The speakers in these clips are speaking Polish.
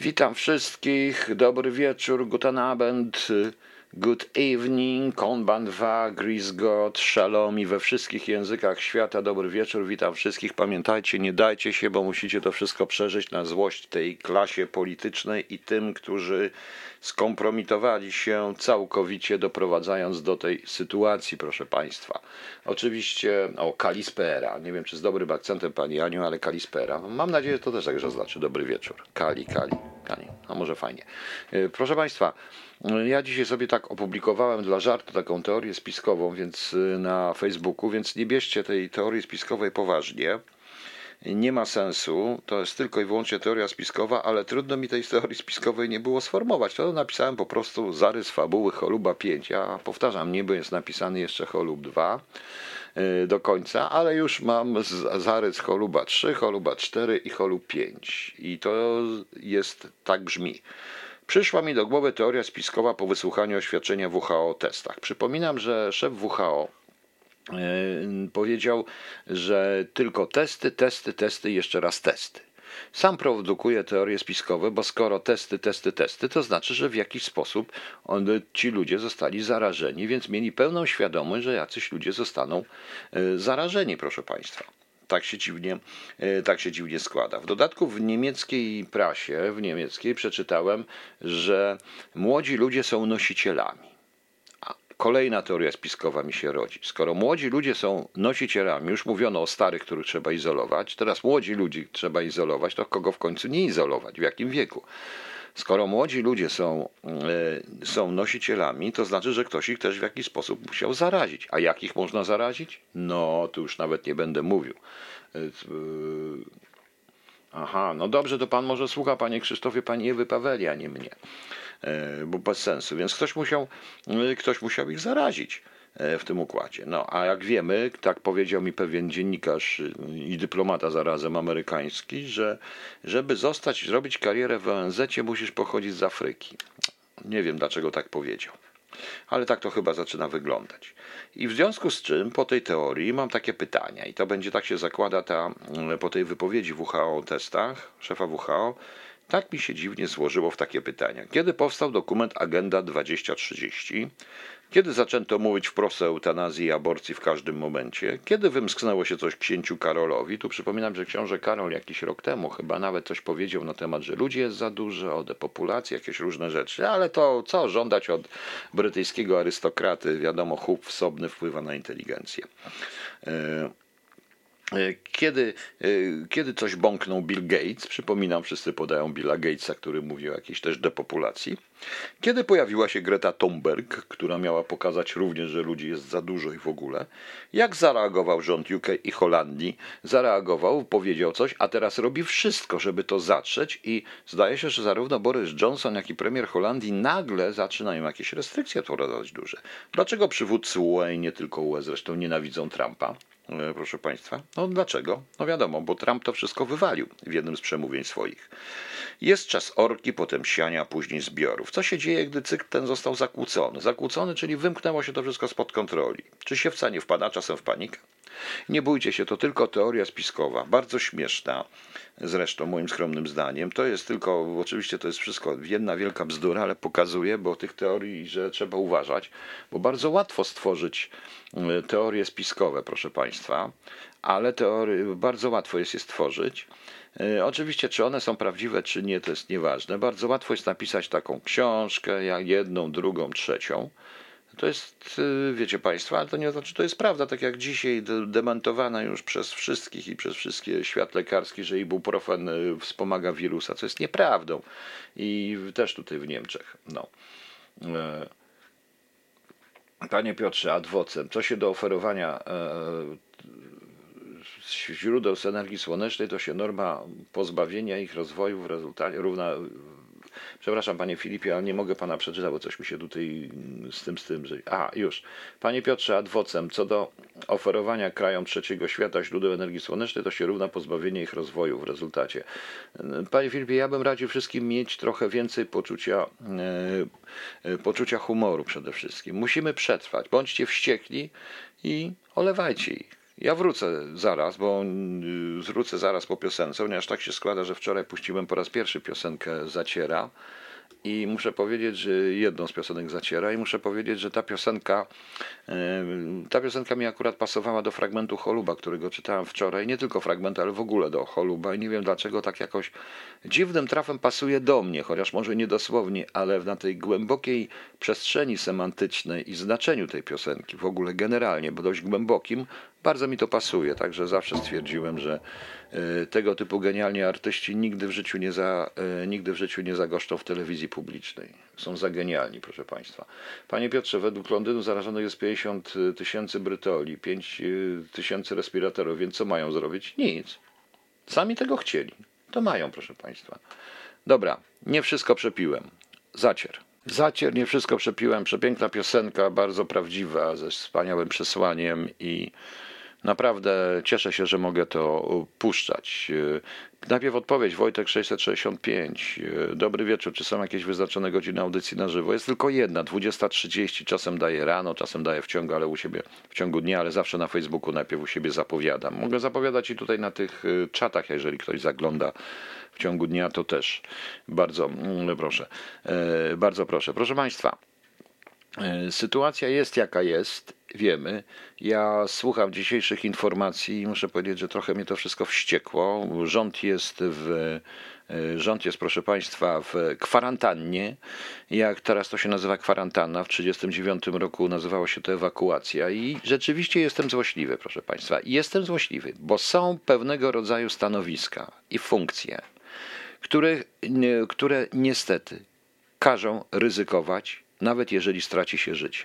Witam wszystkich, dobry wieczór, guten Abend, good evening, konbanwa, gris god, shalom i we wszystkich językach świata, dobry wieczór, witam wszystkich. Pamiętajcie, nie dajcie się, bo musicie to wszystko przeżyć na złość tej klasie politycznej i tym, którzy skompromitowali się całkowicie, doprowadzając do tej sytuacji, proszę Państwa. Oczywiście, o, Kalispera, nie wiem czy z dobrym akcentem Pani Aniu, ale Kalispera. Mam nadzieję, że to też także znaczy dobry wieczór. Kali, Kali, Kali, a może fajnie. E, proszę Państwa, ja dzisiaj sobie tak opublikowałem dla żartu taką teorię spiskową, więc e, na Facebooku, więc nie bierzcie tej teorii spiskowej poważnie nie ma sensu, to jest tylko i wyłącznie teoria spiskowa, ale trudno mi tej teorii spiskowej nie było sformować. To napisałem po prostu zarys fabuły Choluba 5. Ja powtarzam, niby jest napisany jeszcze Cholub 2 y, do końca, ale już mam zarys Choluba 3, Choluba 4 i Cholub 5. I to jest, tak brzmi. Przyszła mi do głowy teoria spiskowa po wysłuchaniu oświadczenia WHO o testach. Przypominam, że szef WHO E, powiedział, że tylko testy, testy, testy, jeszcze raz testy. Sam produkuje teorie spiskowe, bo skoro testy, testy, testy, to znaczy, że w jakiś sposób on, ci ludzie zostali zarażeni, więc mieli pełną świadomość, że jacyś ludzie zostaną e, zarażeni, proszę Państwa. Tak się, dziwnie, e, tak się dziwnie składa. W dodatku w niemieckiej prasie, w niemieckiej przeczytałem, że młodzi ludzie są nosicielami. Kolejna teoria spiskowa mi się rodzi. Skoro młodzi ludzie są nosicielami, już mówiono o starych, których trzeba izolować, teraz młodzi ludzi trzeba izolować, to kogo w końcu nie izolować, w jakim wieku? Skoro młodzi ludzie są, y, są nosicielami, to znaczy, że ktoś ich też w jakiś sposób musiał zarazić. A jak ich można zarazić? No, tu już nawet nie będę mówił. Y, aha, no dobrze, to pan może słucha, panie Krzysztofie, pani Ewy Paweli, a nie mnie. E, bo bez sensu. Więc ktoś musiał, e, ktoś musiał ich zarazić e, w tym układzie. No, a jak wiemy, tak powiedział mi pewien dziennikarz i dyplomata zarazem amerykański, że żeby zostać, zrobić karierę w ONZ, musisz pochodzić z Afryki. Nie wiem, dlaczego tak powiedział. Ale tak to chyba zaczyna wyglądać. I w związku z czym po tej teorii mam takie pytania, i to będzie tak się zakłada ta, po tej wypowiedzi WHO o testach, szefa WHO, tak mi się dziwnie złożyło w takie pytania. Kiedy powstał dokument Agenda 2030? Kiedy zaczęto mówić wprost o eutanazji i aborcji w każdym momencie? Kiedy wymsknęło się coś księciu Karolowi? Tu przypominam, że książę Karol jakiś rok temu chyba nawet coś powiedział na temat, że ludzi jest za dużo, o depopulacji, jakieś różne rzeczy, ale to co żądać od brytyjskiego arystokraty? Wiadomo, chłop wsobny wpływa na inteligencję. Yy. E, kiedy, e, kiedy coś bąknął Bill Gates, przypominam, wszyscy podają Billa Gatesa, który mówił o jakiejś też depopulacji. Kiedy pojawiła się Greta Thunberg, która miała pokazać również, że ludzi jest za dużo i w ogóle, jak zareagował rząd UK i Holandii? Zareagował, powiedział coś, a teraz robi wszystko, żeby to zatrzeć i zdaje się, że zarówno Boris Johnson, jak i premier Holandii nagle zaczynają jakieś restrykcje wprowadzać duże. Dlaczego przywódcy UE i nie tylko UE zresztą nienawidzą Trumpa? E, proszę Państwa. No dlaczego? No wiadomo, bo Trump to wszystko wywalił w jednym z przemówień swoich. Jest czas orki, potem siania, później zbiorów. Co się dzieje, gdy cykl ten został zakłócony? Zakłócony, czyli wymknęło się to wszystko spod kontroli. Czy siewca nie wpada czasem w panikę? Nie bójcie się, to tylko teoria spiskowa, bardzo śmieszna, zresztą moim skromnym zdaniem. To jest tylko, oczywiście to jest wszystko jedna wielka bzdura, ale pokazuje, bo tych teorii, że trzeba uważać, bo bardzo łatwo stworzyć e, teorie spiskowe, proszę Państwa, ale teorie, bardzo łatwo jest je stworzyć. E, oczywiście, czy one są prawdziwe, czy nie, to jest nieważne. Bardzo łatwo jest napisać taką książkę, jak jedną, drugą, trzecią. To jest, y, wiecie Państwo, ale to nie znaczy, to jest prawda, tak jak dzisiaj dementowana już przez wszystkich i przez wszystkie świat lekarski, że ibuprofen y, wspomaga wirusa, co jest nieprawdą. I też tutaj w Niemczech. No. E, panie Piotrze, adwocem, co się do oferowania e, źródeł z energii słonecznej, to się norma pozbawienia ich rozwoju w rezultacie równa Przepraszam, panie Filipie, ale nie mogę pana przeczytać, bo coś mi się tutaj z tym, z tym, że... A, już. Panie Piotrze, adwocem, co do oferowania krajom trzeciego świata źródeł energii słonecznej, to się równa pozbawienie ich rozwoju w rezultacie. Panie Filipie, ja bym radził wszystkim mieć trochę więcej poczucia, e, poczucia humoru przede wszystkim. Musimy przetrwać. Bądźcie wściekli i olewajcie ich. Ja wrócę zaraz, bo y, wrócę zaraz po piosence, ponieważ tak się składa, że wczoraj puściłem po raz pierwszy piosenkę Zaciera i muszę powiedzieć, że jedną z piosenek zaciera i muszę powiedzieć, że ta piosenka ta piosenka mi akurat pasowała do fragmentu Choluba, którego czytałem wczoraj, nie tylko fragmentu, ale w ogóle do Choluba i nie wiem dlaczego tak jakoś dziwnym trafem pasuje do mnie, chociaż może nie dosłownie, ale na tej głębokiej przestrzeni semantycznej i znaczeniu tej piosenki, w ogóle generalnie, bo dość głębokim, bardzo mi to pasuje, także zawsze stwierdziłem, że e, tego typu genialni artyści nigdy w życiu nie, za, e, nigdy w życiu nie zagoszczą w telewizji publicznej. Są za genialni, proszę Państwa. Panie Piotrze, według Londynu zarażono jest 50 tysięcy brytoli, 5 e, tysięcy respiratorów, więc co mają zrobić? Nic. Sami tego chcieli. To mają, proszę Państwa. Dobra, nie wszystko przepiłem. Zacier. Zacier, nie wszystko przepiłem. Przepiękna piosenka, bardzo prawdziwa, ze wspaniałym przesłaniem i Naprawdę cieszę się, że mogę to puszczać. Najpierw odpowiedź Wojtek 665. Dobry wieczór. Czy są jakieś wyznaczone godziny audycji na żywo? Jest tylko jedna, 20.30. Czasem daję rano, czasem daję w ciągu, ale u siebie w ciągu dnia, ale zawsze na Facebooku najpierw u siebie zapowiadam. Mogę zapowiadać i tutaj na tych y, czatach, jeżeli ktoś zagląda w ciągu dnia, to też bardzo mm, proszę. E, bardzo proszę. Proszę Państwa. E, sytuacja jest jaka jest, wiemy. Ja słucham dzisiejszych informacji i muszę powiedzieć, że trochę mnie to wszystko wściekło. Rząd jest w e, Rząd jest, proszę Państwa, w kwarantannie. Jak teraz to się nazywa kwarantanna, w 1939 roku nazywało się to ewakuacja. I rzeczywiście jestem złośliwy, proszę Państwa. Jestem złośliwy, bo są pewnego rodzaju stanowiska i funkcje, które, które niestety każą ryzykować nawet jeżeli straci się życie.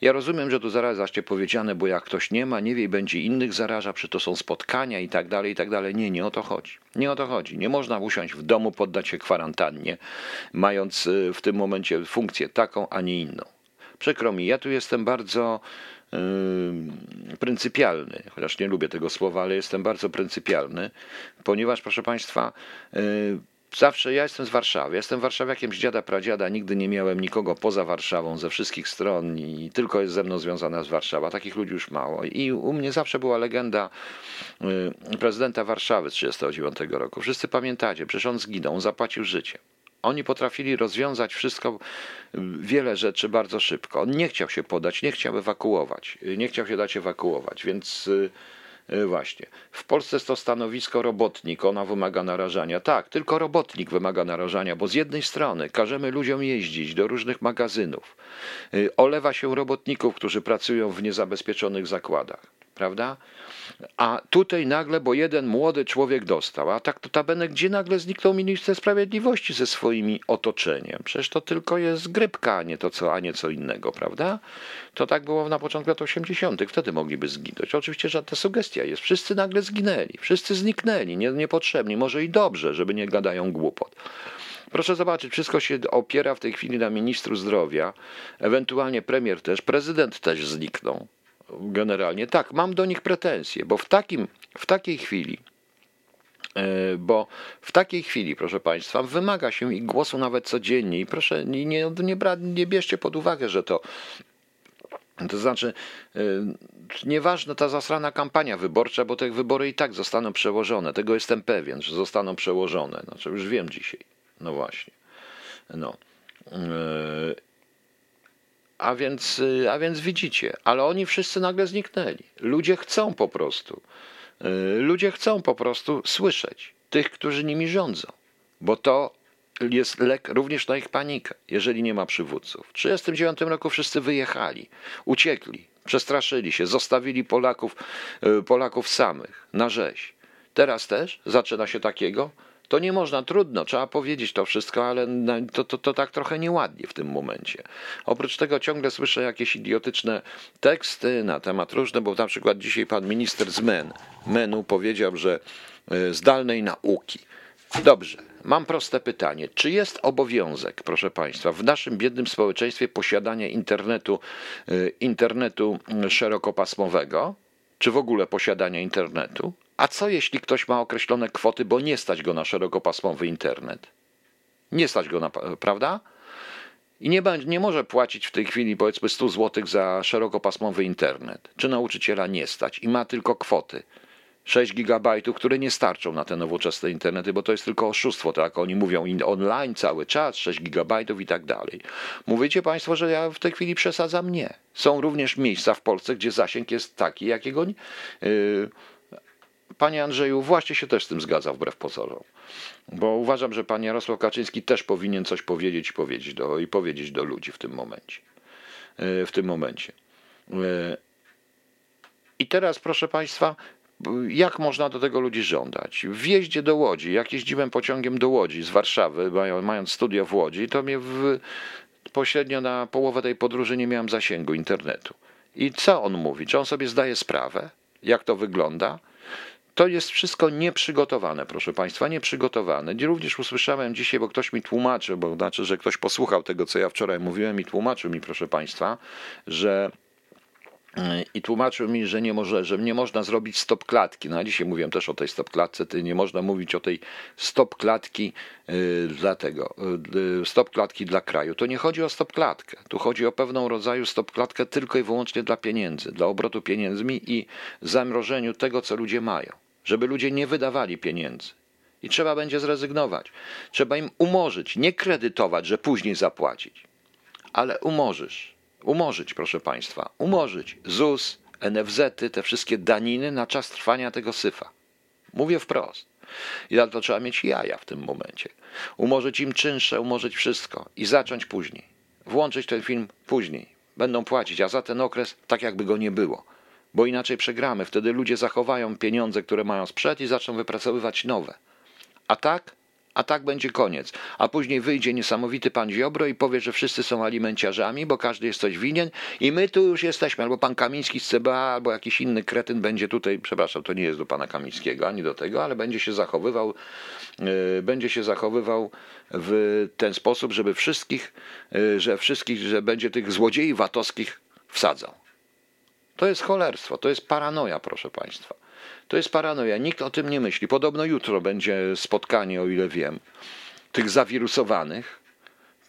Ja rozumiem, że tu zarazaście powiedziane, bo jak ktoś nie ma, nie wie, będzie innych zaraża, przy to są spotkania i tak dalej, i tak dalej. Nie, nie o to chodzi. Nie o to chodzi. Nie można usiąść w domu, poddać się kwarantannie, mając y, w tym momencie funkcję taką, a nie inną. Przykro mi, ja tu jestem bardzo yy, pryncypialny, chociaż nie lubię tego słowa, ale jestem bardzo pryncypialny, ponieważ, proszę Państwa, yy, Zawsze ja jestem z Warszawy. Jestem warszawiakiem z dziada pradziada. Nigdy nie miałem nikogo poza Warszawą ze wszystkich stron i tylko jest ze mną związana z Warszawa. Takich ludzi już mało. I u mnie zawsze była legenda y, prezydenta Warszawy z 1939 roku. Wszyscy pamiętacie, przecież on zginął, zapłacił życie. Oni potrafili rozwiązać wszystko, y, wiele rzeczy bardzo szybko. On nie chciał się podać, nie chciał ewakuować, y, nie chciał się dać ewakuować, więc właśnie. W Polsce jest to stanowisko robotnik, ona wymaga narażania. Tak, tylko robotnik wymaga narażania, bo z jednej strony każemy ludziom jeździć do różnych magazynów, e, olewa się robotników, którzy pracują w niezabezpieczonych zakładach, prawda? A tutaj nagle, bo jeden młody człowiek dostał, a tak to tabene, gdzie nagle zniknął minister sprawiedliwości ze swoimi otoczeniem? Przecież to tylko jest grypka, a nie to co, a nie co innego, prawda? To tak było na początku lat 80., wtedy mogliby zginąć. Oczywiście, że ta sugestia jest. Wszyscy nagle zginęli, wszyscy zniknęli, nie, niepotrzebni, może i dobrze, żeby nie gadają głupot. Proszę zobaczyć, wszystko się opiera w tej chwili na ministru zdrowia, ewentualnie premier też, prezydent też zniknął generalnie. Tak, mam do nich pretensje, bo w, takim, w takiej chwili, e, bo w takiej chwili, proszę Państwa, wymaga się ich głosu nawet codziennie i proszę, nie, nie, nie, bierzcie pod uwagę, że to to znaczy, e, nieważna ta zasrana kampania wyborcza, bo te wybory i tak zostaną przełożone. Tego jestem pewien, że zostaną przełożone. Znaczy, już wiem dzisiaj. No właśnie. No. A więc, y, a więc widzicie, ale oni wszyscy nagle zniknęli. Ludzie chcą po prostu, y, ludzie chcą po prostu słyszeć tych, którzy nimi rządzą, bo to jest lek również na ich panikę, jeżeli nie ma przywódców. W 1939 roku wszyscy wyjechali, uciekli, przestraszyli się, zostawili Polaków, y, Polaków samych na rzeź. Teraz też zaczyna się takiego, to nie można, trudno, trzeba powiedzieć to wszystko, ale to, to, to tak trochę nieładnie w tym momencie. Oprócz tego ciągle słyszę jakieś idiotyczne teksty na temat różne, bo na przykład dzisiaj pan minister z MEN, MENu powiedział, że e, zdalnej nauki. Dobrze, mam proste pytanie. Czy jest obowiązek, proszę Państwa, w naszym biednym społeczeństwie posiadania internetu, e, internetu szerokopasmowego? Czy w ogóle posiadania internetu? A co jeśli ktoś ma określone kwoty, bo nie stać go na szerokopasmowy internet? Nie stać go na, prawda? i nie, nie może płacić w tej chwili powiedzmy 100 zł za szerokopasmowy internet, czy nauczyciela nie stać i ma tylko kwoty 6 gigabajtów, które nie starczą na te nowoczesne internety, bo to jest tylko oszustwo, tak? Oni mówią online cały czas, 6 gigabajtów i tak dalej. Mówicie Państwo, że ja w tej chwili przesadzam? Nie. Są również miejsca w Polsce, gdzie zasięg jest taki, jakiego. Yy, Panie Andrzeju, właśnie się też z tym zgadza, wbrew pozorom. Bo uważam, że pan Jarosław Kaczyński też powinien coś powiedzieć powiedzieć do, i powiedzieć do ludzi w tym momencie. Yy, w tym momencie. Yy, I teraz, proszę Państwa, jak można do tego ludzi żądać? W jeździe do Łodzi, jak jeździłem pociągiem do Łodzi z Warszawy, mając studia w Łodzi, to mnie w, pośrednio na połowę tej podróży nie miałem zasięgu internetu. I co on mówi? Czy on sobie zdaje sprawę, jak to wygląda? To jest wszystko nieprzygotowane, proszę Państwa, nieprzygotowane. Również usłyszałem dzisiaj, bo ktoś mi tłumaczy, bo znaczy, że ktoś posłuchał tego, co ja wczoraj mówiłem i tłumaczył mi, proszę Państwa, że i tłumaczył mi, że nie, może, że nie można zrobić stop klatki. No a dzisiaj mówiłem też o tej stop klatce, nie można mówić o tej stop klatki yy, dla yy, stop klatki dla kraju. To nie chodzi o stop klatkę. Tu chodzi o pewną rodzaju stop klatkę tylko i wyłącznie dla pieniędzy, dla obrotu pieniędzmi i zamrożeniu tego, co ludzie mają. Żeby ludzie nie wydawali pieniędzy. I trzeba będzie zrezygnować. Trzeba im umorzyć, nie kredytować, że później zapłacić, ale umorzysz umorzyć, proszę Państwa, umorzyć ZUS, NFZ-y, te wszystkie daniny na czas trwania tego syfa. Mówię wprost. I to trzeba mieć jaja w tym momencie. Umorzyć im czynsze, umorzyć wszystko i zacząć później. Włączyć ten film później. Będą płacić, a za ten okres tak jakby go nie było. Bo inaczej przegramy. Wtedy ludzie zachowają pieniądze, które mają sprzed i zaczną wypracowywać nowe. A tak a tak będzie koniec. A później wyjdzie niesamowity pan Ziobro i powie, że wszyscy są alimenciarzami, bo każdy jest coś winien i my tu już jesteśmy. Albo pan Kamiński z CBA, albo jakiś inny kretyn będzie tutaj, przepraszam, to nie jest do pana Kamińskiego, ani do tego, ale będzie się zachowywał, yy, będzie się zachowywał w ten sposób, żeby wszystkich, yy, że wszystkich, że będzie tych złodziei VAT-owskich wsadzał. To jest cholerstwo, to jest paranoja, proszę państwa. To jest paranoja. Nikt o tym nie myśli. Podobno jutro będzie spotkanie, o ile wiem, tych zawirusowanych.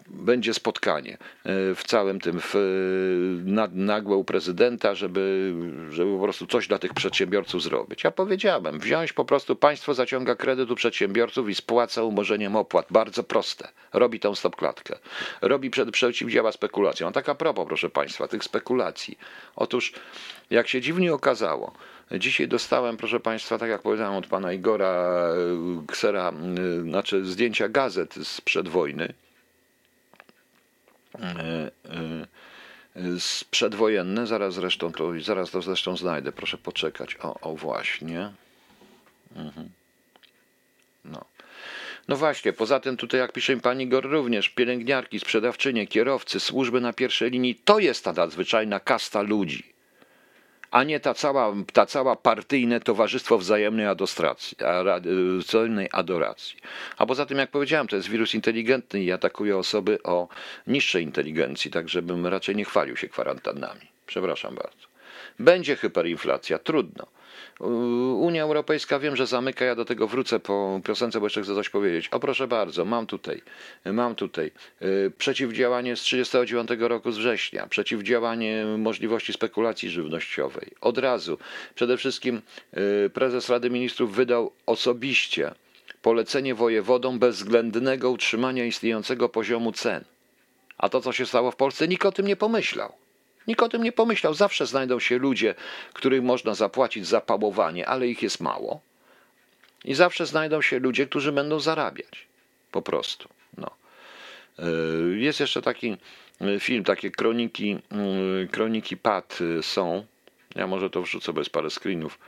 Będzie spotkanie e, w całym tym, w, nagłe u prezydenta, żeby, żeby po prostu coś dla tych przedsiębiorców zrobić. Ja powiedziałem, wziąć po prostu, państwo zaciąga kredyt u przedsiębiorców i spłaca umorzeniem opłat. Bardzo proste. Robi tą stopklatkę. Robi, przed, przeciwdziała spekulacjom. A tak a propos, proszę państwa, tych spekulacji. Otóż, jak się dziwnie okazało, Dzisiaj dostałem, proszę Państwa, tak jak powiedziałem od pana Igora Ksera, y, znaczy zdjęcia gazet sprzed wojny. Y, y, przedwojenne, zaraz zresztą to, zaraz to zresztą znajdę, proszę poczekać. O, o właśnie. Mhm. No. No właśnie, poza tym tutaj, jak pisze pani Igor, również pielęgniarki, sprzedawczynie, kierowcy, służby na pierwszej linii, to jest ta nadzwyczajna kasta ludzi a nie ta cała, ta cała partyjne towarzystwo wzajemnej adostracji, wzajemnej adoracji. A poza tym, jak powiedziałem, to jest wirus inteligentny i atakuje osoby o niższej inteligencji, tak żebym raczej nie chwalił się kwarantannami. Przepraszam bardzo. Będzie hyperinflacja, trudno. Unia Europejska wiem, że zamyka, ja do tego wrócę po piosence, bo jeszcze chcę coś powiedzieć. O proszę bardzo, mam tutaj, mam tutaj y, przeciwdziałanie z 39 roku z września, przeciwdziałanie możliwości spekulacji żywnościowej. Od razu, przede wszystkim y, prezes Rady Ministrów wydał osobiście polecenie wojewodom bezwzględnego utrzymania istniejącego poziomu cen. A to, co się stało w Polsce, nikt o tym nie pomyślał. Nikt o tym nie pomyślał. Zawsze znajdą się ludzie, których można zapłacić za pałowanie, ale ich jest mało. I zawsze znajdą się ludzie, którzy będą zarabiać. Po prostu. No. E, jest jeszcze taki e, film, takie kroniki, e, kroniki PAD są. Ja może to wrzucę bez parę screenów.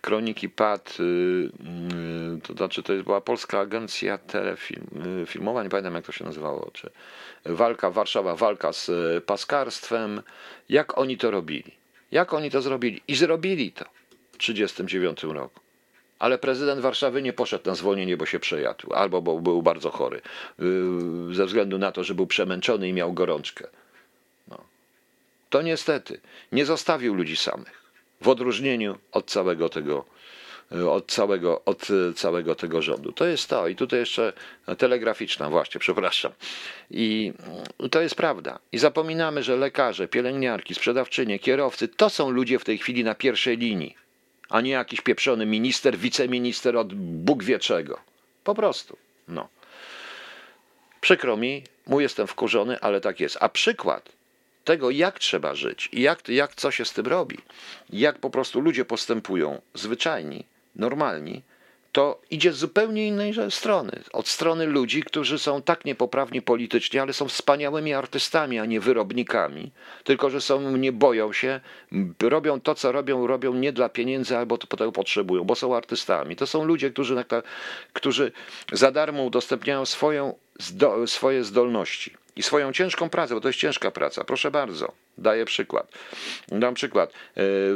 Kroniki PAD, to znaczy to była polska agencja telefilm, filmowa, nie pamiętam jak to się nazywało, czy walka Warszawa, walka z e, paskarstwem. Jak oni to robili? Jak oni to zrobili? I zrobili to w 1939 roku. Ale prezydent Warszawy nie poszedł na zwolnienie, bo się przejadł, albo bo był bardzo chory, ze względu na to, że był przemęczony i miał gorączkę. To niestety nie zostawił ludzi samych, w odróżnieniu od całego tego od całego, od całego tego rządu. To jest to. I tutaj jeszcze telegraficzna, właśnie, przepraszam. I to jest prawda. I zapominamy, że lekarze, pielęgniarki, sprzedawczynie, kierowcy to są ludzie w tej chwili na pierwszej linii, a nie jakiś pieprzony minister, wiceminister od Bóg wie czego. Po prostu. No. Przykro mi, mój jestem wkurzony, ale tak jest. A przykład tego, jak trzeba żyć i jak, jak co się z tym robi, jak po prostu ludzie postępują zwyczajni, normalni, to idzie z zupełnie innej strony. Od strony ludzi, którzy są tak niepoprawni politycznie, ale są wspaniałymi artystami, a nie wyrobnikami, tylko że są, nie boją się, robią to, co robią, robią nie dla pieniędzy, albo tego potrzebują, bo są artystami. To są ludzie, którzy, którzy za darmo udostępniają swoją, swoje zdolności i swoją ciężką pracę, bo to jest ciężka praca. Proszę bardzo, daję przykład. Dam przykład.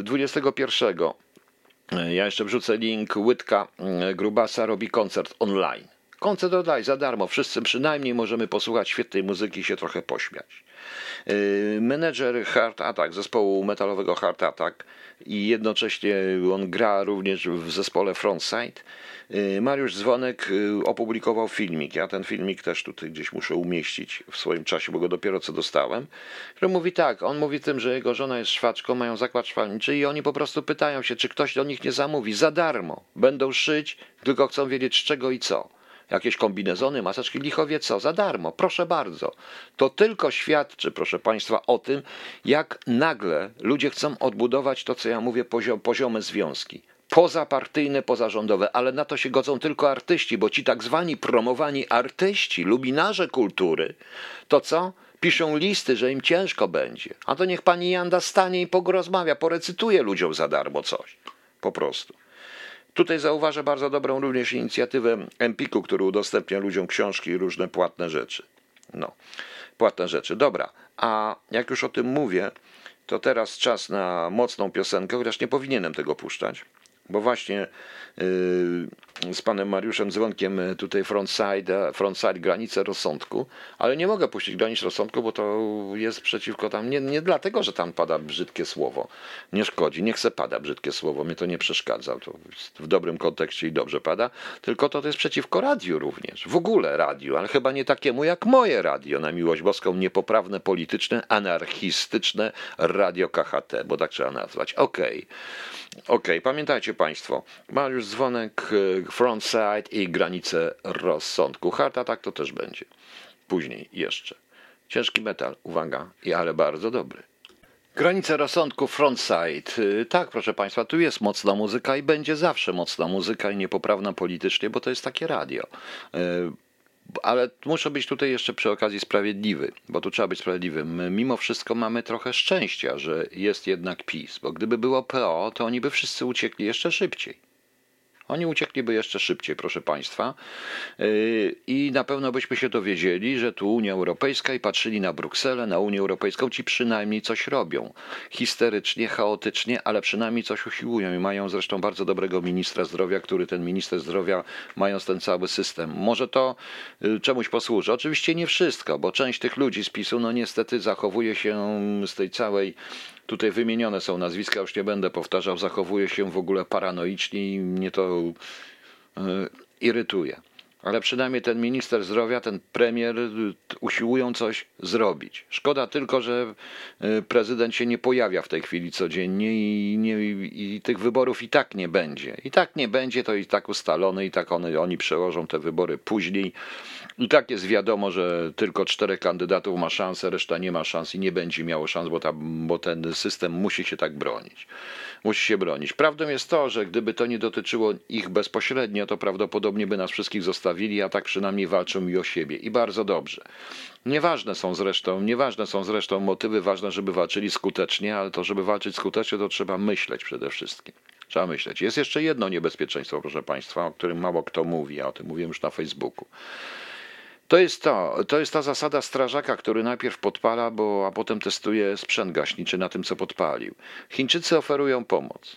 21 e, e, ja jeszcze wrzucę link. Łydka e, Grubasa robi koncert online. Koncert online za darmo. Wszyscy przynajmniej możemy posłuchać świetnej muzyki i się trochę pośmiać. Menedżer Hard Attack, zespołu metalowego Hard Attack i jednocześnie on gra również w zespole Frontside Y, Mariusz Dzwonek y, opublikował filmik. Ja ten filmik też tutaj gdzieś muszę umieścić w swoim czasie, bo go dopiero co dostałem. Który mówi tak, on mówi tym, że jego żona jest szwaczką, mają zakład szwalniczy i oni po prostu pytają się, czy ktoś do nich nie zamówi za darmo. Będą szyć, tylko chcą wiedzieć z czego i co jakieś kombinezony, maseczki, lichowie co, za darmo, proszę bardzo. To tylko świadczy, proszę Państwa, o tym, jak nagle ludzie chcą odbudować to, co ja mówię, poziome związki pozapartyjne, pozarządowe, ale na to się godzą tylko artyści, bo ci tak zwani promowani artyści, lubinarze kultury, to co? Piszą listy, że im ciężko będzie. A to niech pani Janda stanie i porozmawia, porecytuje ludziom za darmo coś. Po prostu. Tutaj zauważę bardzo dobrą również inicjatywę Empiku, który udostępnia ludziom książki i różne płatne rzeczy. No, płatne rzeczy. Dobra, a jak już o tym mówię, to teraz czas na mocną piosenkę, chociaż nie powinienem tego puszczać. Bo właśnie yy, z panem Mariuszem Dzwonkiem yy, tutaj frontside, frontside granice rozsądku, ale nie mogę puścić granic rozsądku, bo to jest przeciwko tam, nie, nie dlatego, że tam pada brzydkie słowo, nie szkodzi, niech se pada brzydkie słowo, mnie to nie przeszkadza, to w dobrym kontekście i dobrze pada, tylko to, to jest przeciwko radiu również, w ogóle radiu, ale chyba nie takiemu jak moje radio, na miłość boską, niepoprawne, polityczne, anarchistyczne radio KHT, bo tak trzeba nazwać, okej. Okay. OK, pamiętajcie Państwo, Mariusz Dzwonek, e, Frontside i granice rozsądku. Harta tak to też będzie. Później jeszcze. Ciężki metal, uwaga, ale bardzo dobry. Granice rozsądku, frontside. E, tak, proszę Państwa, tu jest mocna muzyka i będzie zawsze mocna muzyka i niepoprawna politycznie, bo to jest takie radio. E, ale muszę być tutaj jeszcze przy okazji sprawiedliwy, bo tu trzeba być sprawiedliwym. Mimo wszystko mamy trochę szczęścia, że jest jednak PiS, bo gdyby było PO, to oni by wszyscy uciekli jeszcze szybciej. Oni uciekliby jeszcze szybciej, proszę Państwa. Yy, I na pewno byśmy się dowiedzieli, że tu Unia Europejska i patrzyli na Brukselę, na Unię Europejską, ci przynajmniej coś robią. Histerycznie, chaotycznie, ale przynajmniej coś usiłują i mają zresztą bardzo dobrego ministra zdrowia, który ten minister zdrowia, mając ten cały system. Może to yy, czemuś posłuży. Oczywiście nie wszystko, bo część tych ludzi z PiSu, no niestety zachowuje się z tej całej Tutaj wymienione są nazwiska, już nie będę powtarzał, zachowuje się w ogóle paranoicznie i mnie to e, irytuje. Ale przynajmniej ten minister zdrowia, ten premier usiłują coś zrobić. Szkoda tylko, że e, prezydent się nie pojawia w tej chwili codziennie i, nie, i tych wyborów i tak nie będzie. I tak nie będzie, to i tak ustalone, i tak one, oni przełożą te wybory później. I tak jest wiadomo, że tylko czterech kandydatów ma szansę, reszta nie ma szans i nie będzie miało szans, bo, ta, bo ten system musi się tak bronić. Musi się bronić. Prawdą jest to, że gdyby to nie dotyczyło ich bezpośrednio, to prawdopodobnie by nas wszystkich zostawili, a tak przynajmniej walczą i o siebie. I bardzo dobrze. Nieważne są zresztą, nieważne są zresztą motywy, ważne, żeby walczyli skutecznie, ale to, żeby walczyć skutecznie, to trzeba myśleć przede wszystkim. Trzeba myśleć. Jest jeszcze jedno niebezpieczeństwo, proszę Państwa, o którym mało kto mówi, a o tym mówiłem już na Facebooku. To jest to, to jest ta zasada strażaka, który najpierw podpala, bo, a potem testuje sprzęt gaśniczy na tym, co podpalił. Chińczycy oferują pomoc.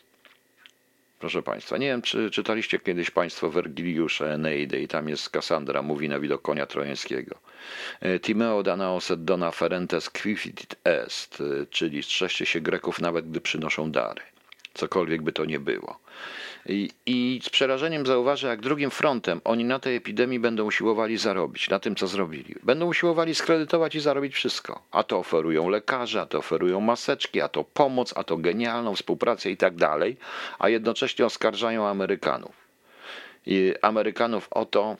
Proszę Państwa, nie wiem, czy czytaliście kiedyś Państwo Wergiliusza Eneidy i tam jest Kassandra, mówi na widok konia trojańskiego. E, Timeo danaos et dona ferentes quifit est, e, czyli strzeżcie się Greków nawet, gdy przynoszą dary. Cokolwiek by to nie było. I, I z przerażeniem zauważę, jak drugim frontem oni na tej epidemii będą usiłowali zarobić, na tym, co zrobili. Będą usiłowali skredytować i zarobić wszystko. A to oferują lekarze, a to oferują maseczki, a to pomoc, a to genialną współpracę i tak dalej, a jednocześnie oskarżają Amerykanów. I Amerykanów o to,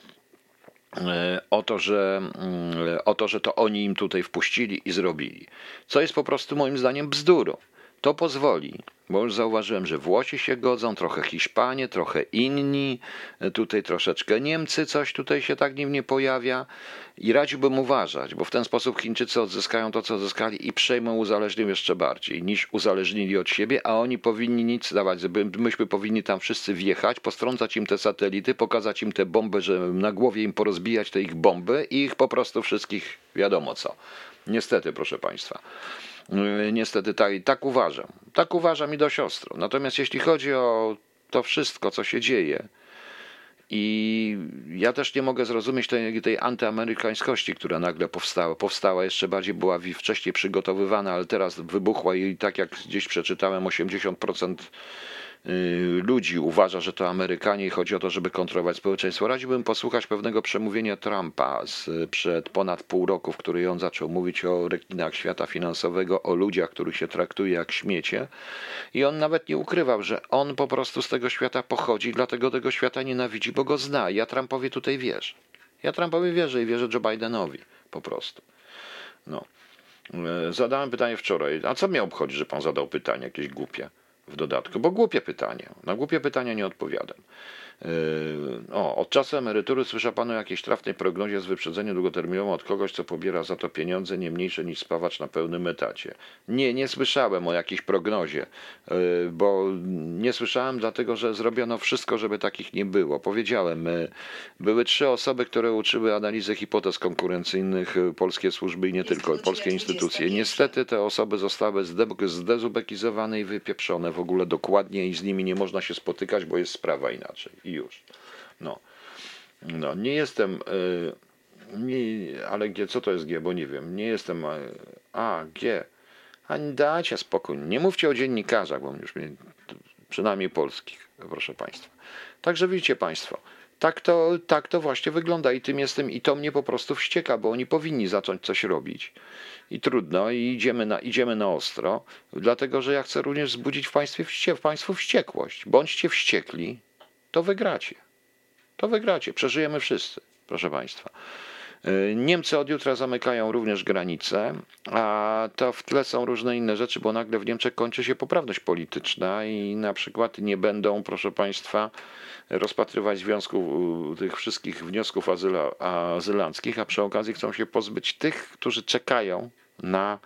e, o to, że, mm, o to, że to oni im tutaj wpuścili i zrobili. Co jest po prostu moim zdaniem bzdurą. To pozwoli, bo już zauważyłem, że Włosi się godzą, trochę Hiszpanie, trochę inni, tutaj troszeczkę Niemcy, coś tutaj się tak nim nie pojawia i radziłbym uważać, bo w ten sposób Chińczycy odzyskają to, co odzyskali i przejmą uzależnią jeszcze bardziej niż uzależnili od siebie, a oni powinni nic dawać, myśmy powinni tam wszyscy wjechać, postrącać im te satelity, pokazać im te bomby, że na głowie im porozbijać te ich bomby i ich po prostu wszystkich wiadomo co. Niestety, proszę Państwa. Yy, niestety tak, tak uważam. Tak uważam i do siostro. Natomiast jeśli chodzi o to wszystko, co się dzieje, i ja też nie mogę zrozumieć tej, tej antyamerykańskości, która nagle powstała. Powstała jeszcze bardziej, była wcześniej przygotowywana, ale teraz wybuchła i tak jak gdzieś przeczytałem, 80% Y, ludzi uważa, że to Amerykanie i chodzi o to, żeby kontrolować społeczeństwo. Radziłbym posłuchać pewnego przemówienia Trumpa sprzed ponad pół roku, w którym on zaczął mówić o rekinach świata finansowego, o ludziach, których się traktuje jak śmiecie. I on nawet nie ukrywał, że on po prostu z tego świata pochodzi, dlatego tego świata nienawidzi, bo go zna. Ja Trumpowi tutaj wierzę. Ja Trumpowi wierzę i wierzę Joe Bidenowi po prostu. No. Y, zadałem pytanie wczoraj. A co mnie obchodzi, że pan zadał pytanie jakieś głupie? W dodatku, bo głupie pytanie. Na głupie pytania nie odpowiadam. Yy, o, od czasu emerytury słyszę panu o jakiejś trafnej prognozie z wyprzedzeniem długoterminowym od kogoś, co pobiera za to pieniądze nie mniejsze niż spawacz na pełnym etacie. Nie, nie słyszałem o jakiejś prognozie, yy, bo nie słyszałem dlatego, że zrobiono wszystko, żeby takich nie było. Powiedziałem, yy, były trzy osoby, które uczyły analizy hipotez konkurencyjnych, polskie służby i nie tylko, polskie instytucje. Niestety te osoby zostały zdezubekizowane i wypieprzone w ogóle dokładnie i z nimi nie można się spotykać, bo jest sprawa inaczej i już. No, no nie jestem. Y, nie, ale G, co to jest G, bo nie wiem. Nie jestem. Y, a, G. A dajcie spokój. Nie mówcie o dziennikarzach, bo już mnie, przynajmniej polskich, proszę Państwa. Także widzicie Państwo, tak to, tak to właśnie wygląda i tym jestem, i to mnie po prostu wścieka, bo oni powinni zacząć coś robić. I trudno, i idziemy na, idziemy na ostro, dlatego że ja chcę również wzbudzić w, państwie wście, w Państwu wściekłość. Bądźcie wściekli, to wygracie. To wygracie. Przeżyjemy wszyscy, proszę Państwa. Y, Niemcy od jutra zamykają również granice, a to w tle są różne inne rzeczy, bo nagle w Niemczech kończy się poprawność polityczna i na przykład nie będą, proszę Państwa, rozpatrywać związków tych wszystkich wniosków azyla, azylanckich, a przy okazji chcą się pozbyć tych, którzy czekają na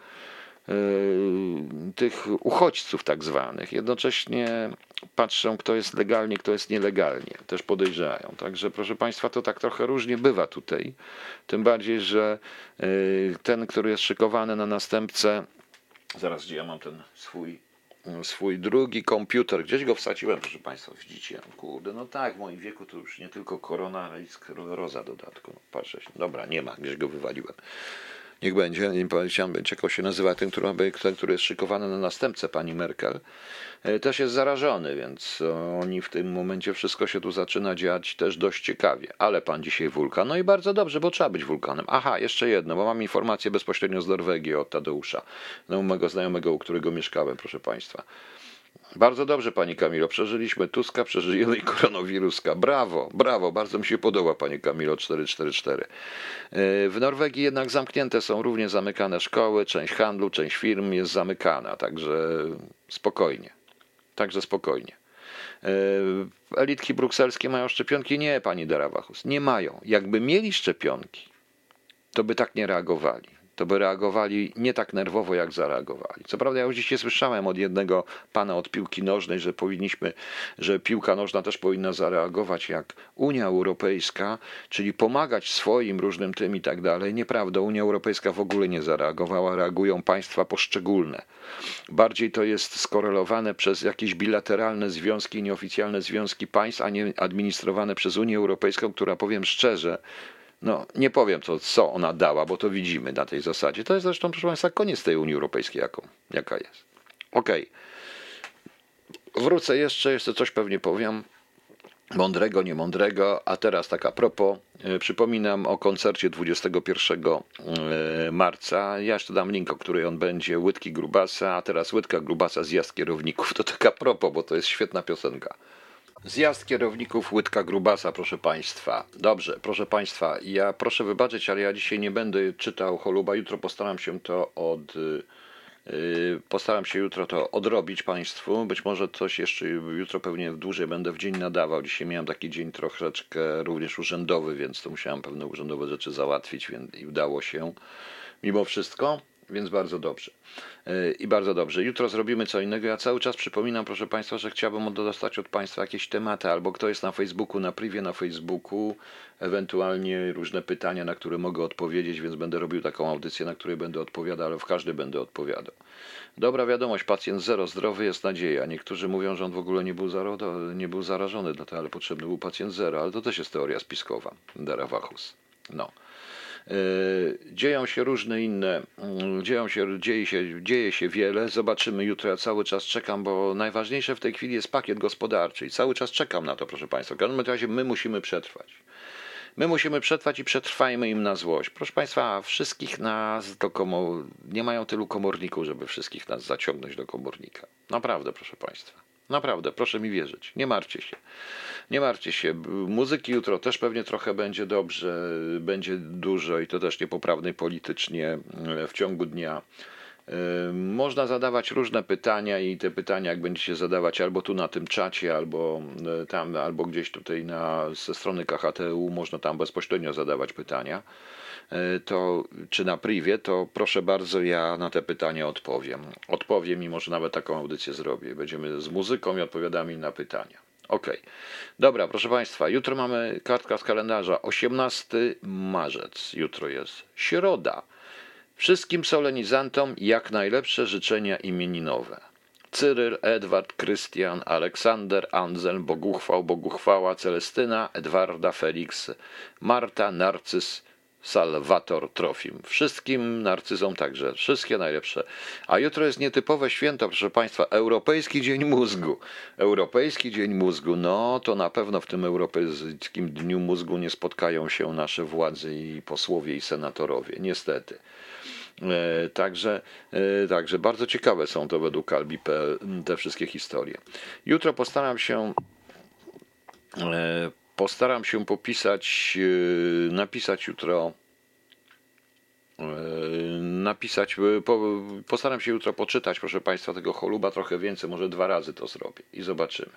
tych uchodźców tak zwanych. Jednocześnie patrzą, kto jest legalnie, kto jest nielegalnie. Też podejrzewają. Także proszę Państwa, to tak trochę różnie bywa tutaj. Tym bardziej, że y, ten, który jest szykowany na następcę, zaraz gdzie ja mam ten swój swój drugi komputer. Gdzieś go wsadziłem, proszę Państwa, widzicie. Kurde, no tak, w moim wieku to już nie tylko korona, ale i skleroza dodatku. No, patrzę się. Dobra, nie ma, gdzieś go wywaliłem niech będzie, nie powiedziałem, jak się nazywa, ten który, ten, który jest szykowany na następcę pani Merkel, e, też jest zarażony, więc oni w tym momencie wszystko się tu zaczyna dziać też dość ciekawie. Ale pan dzisiaj wulkan, no i bardzo dobrze, bo trzeba być wulkanem. Aha, jeszcze jedno, bo mam informację bezpośrednio z Norwegii od Tadeusza, no, mojego znajomego, u którego mieszkałem, proszę państwa. Bardzo dobrze, Pani Kamilo. Przeżyliśmy Tuska, przeżyjemy koronawiruska. Brawo, brawo. Bardzo mi się podoba, Pani Kamilo 444. E, w Norwegii jednak zamknięte są również zamykane szkoły, część handlu, część firm jest zamykana, także spokojnie. Także spokojnie. E, elitki brukselskie mają szczepionki? Nie, Pani Darawachus, nie mają. Jakby mieli szczepionki, to by tak nie reagowali to by reagowali nie tak nerwowo, jak zareagowali. Co prawda, ja już dzisiaj słyszałem od jednego pana od piłki nożnej, że powinniśmy, że piłka nożna też powinna zareagować jak Unia Europejska, czyli pomagać swoim różnym tym i tak dalej. Nieprawda, Unia Europejska w ogóle nie zareagowała, reagują państwa poszczególne. Bardziej to jest skorelowane przez jakieś bilateralne związki, nieoficjalne związki państw, a nie administrowane przez Unię Europejską, która powiem szczerze, no, nie powiem, co, co ona dała, bo to widzimy na tej zasadzie. To jest zresztą, proszę Państwa, koniec tej Unii Europejskiej, jaką, jaka jest. Okej. Okay. Wrócę jeszcze, jeszcze coś pewnie powiem. Mądrego, niemądrego, a teraz taka propos, e, przypominam o koncercie 21 e, marca. Ja jeszcze dam link, o której on będzie, Łydki Grubasa, a teraz Łydka Grubasa, zjazd kierowników. To taka propos, bo to jest świetna piosenka. Zjazd kierowników Łydka Grubasa, proszę Państwa. Dobrze, proszę Państwa, ja proszę wybaczyć, ale ja dzisiaj nie będę czytał Choluba. Jutro postaram się to od Y, postaram się jutro to odrobić Państwu. Być może coś jeszcze jutro pewnie dłużej będę w dzień nadawał. Dzisiaj miałem taki dzień troszeczkę również urzędowy, więc to musiałem pewne urzędowe rzeczy załatwić więc i udało się mimo wszystko więc bardzo dobrze. E, I bardzo dobrze. Jutro zrobimy co innego. Ja cały czas przypominam, proszę Państwa, że chciałbym dostać od Państwa jakieś tematy, albo kto jest na Facebooku, na privie na Facebooku, ewentualnie różne pytania, na które mogę odpowiedzieć, więc będę robił taką audycję, na której będę odpowiadał, ale w każdej będę odpowiadał. Dobra wiadomość, pacjent zero, zdrowy jest nadzieja. Niektórzy mówią, że on w ogóle nie był, zaro, nie był zarażony, dlatego, ale potrzebny był pacjent zero, ale to też jest teoria spiskowa. Darawachus. No. E, dzieją się różne inne, mm, dzieją się, dzieje, się, dzieje się wiele. Zobaczymy jutro. Ja cały czas czekam, bo najważniejsze w tej chwili jest pakiet gospodarczy i cały czas czekam na to, proszę Państwa. W każdym razie my musimy przetrwać. My musimy przetrwać i przetrwajmy im na złość. Proszę Państwa, wszystkich nas do komor... nie mają tylu komorników, żeby wszystkich nas zaciągnąć do komornika. Naprawdę, proszę Państwa. Naprawdę, proszę mi wierzyć. Nie martwcie się. Nie martwcie się. Muzyki jutro też pewnie trochę będzie dobrze, będzie dużo i to też niepoprawnej politycznie e, w ciągu dnia. E, można zadawać różne pytania i te pytania, jak będziecie zadawać albo tu na tym czacie, albo e, tam, albo gdzieś tutaj na, ze strony KHTU, można tam bezpośrednio zadawać pytania, to, czy na privie, to proszę bardzo, ja na te pytania odpowiem. Odpowiem i może nawet taką audycję zrobię. Będziemy z muzyką i odpowiadami na pytania. Ok. Dobra, proszę Państwa, jutro mamy kartka z kalendarza. 18 marzec. Jutro jest środa. Wszystkim solenizantom jak najlepsze życzenia imieninowe. Cyryl, Edward, Krystian, Aleksander, Anselm, Boguchwał, Boguchwała, Celestyna, Edwarda, Felix, Marta, Narcyz, Salvator Trofim. Wszystkim narcyzom także. Wszystkie najlepsze. A jutro jest nietypowe święto, proszę Państwa. Europejski Dzień Mózgu. Europejski Dzień Mózgu. No to na pewno w tym Europejskim Dniu Mózgu nie spotkają się nasze władze i posłowie i senatorowie. Niestety. E, także, e, także bardzo ciekawe są to według Albi.pl te wszystkie historie. Jutro postaram się e, Postaram się popisać, e, napisać jutro, e, napisać, e, postaram się jutro poczytać, proszę Państwa, tego choluba trochę więcej, może dwa razy to zrobię i zobaczymy.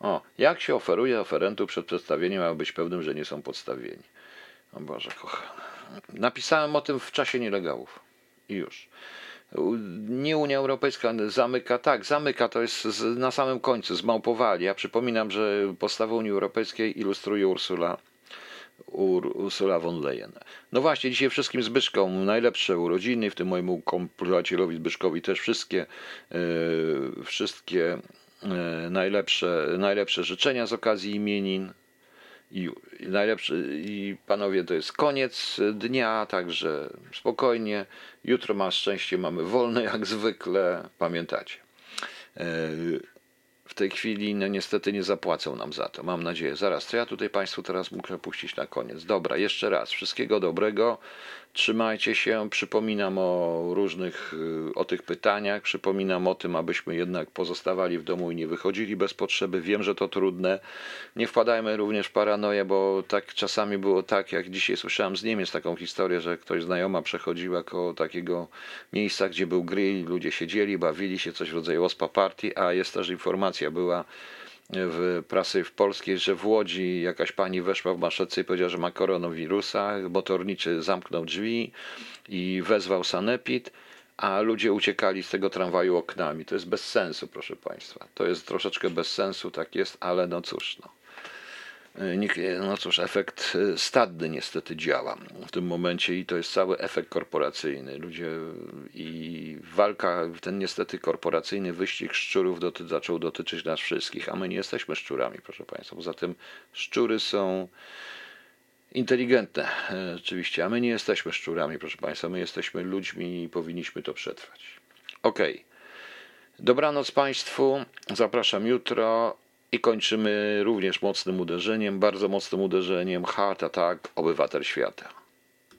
O, jak się oferuje oferentu przed przedstawieniem, aby być pewnym, że nie są podstawieni. O Boże, kochany. Napisałem o tym w czasie nielegalów. I już nie Unia Europejska zamyka, tak, zamyka, to jest z, na samym końcu, zmałpowali. Ja przypominam, że postawę Unii Europejskiej ilustruje Ursula, Ur, Ursula von Leyen. No właśnie, dzisiaj wszystkim Zbyszkom najlepsze urodziny, w tym mojemu kompletacielowi Zbyszkowi też wszystkie, yy, wszystkie yy, najlepsze, najlepsze życzenia z okazji imienin. I, najlepszy, i panowie, to jest koniec dnia, także spokojnie. Jutro ma szczęście, mamy wolne jak zwykle, pamiętacie. E, w tej chwili no niestety nie zapłacą nam za to, mam nadzieję. Zaraz, to ja tutaj Państwu teraz muszę puścić na koniec. Dobra, jeszcze raz, wszystkiego dobrego. Trzymajcie się, przypominam o różnych, y, o tych pytaniach, przypominam o tym, abyśmy jednak pozostawali w domu i nie wychodzili bez potrzeby. Wiem, że to trudne. Nie wpadajmy również w paranoję, bo tak czasami było tak, jak dzisiaj słyszałem z Niemiec taką historię, że ktoś znajoma przechodziła koło takiego miejsca, gdzie był grill, ludzie siedzieli, bawili się, coś w rodzaju ospa party, a jest też informacja była, w prasy w polskiej, że w Łodzi jakaś pani weszła w maszece i powiedziała, że ma koronawirusa, motorniczy zamknął drzwi i wezwał sanepid, a ludzie uciekali z tego tramwaju oknami. To jest bez sensu, proszę Państwa. To jest troszeczkę bez sensu, tak jest, ale no cóż, no. No cóż, efekt e, stadny niestety działa w tym momencie i to jest cały efekt korporacyjny. Ludzie i walka, ten niestety korporacyjny wyścig szczurów doty, zaczął dotyczyć nas wszystkich, a my nie jesteśmy szczurami, proszę Państwa. Poza tym szczury są inteligentne, e, oczywiście, a my nie jesteśmy szczurami, proszę Państwa. My jesteśmy ludźmi i powinniśmy to przetrwać. Okej. Okay. Dobranoc Państwu. Zapraszam jutro I kończymy również mocnym uderzeniem, bardzo mocnym uderzeniem. Heart Attack, obywatel świata.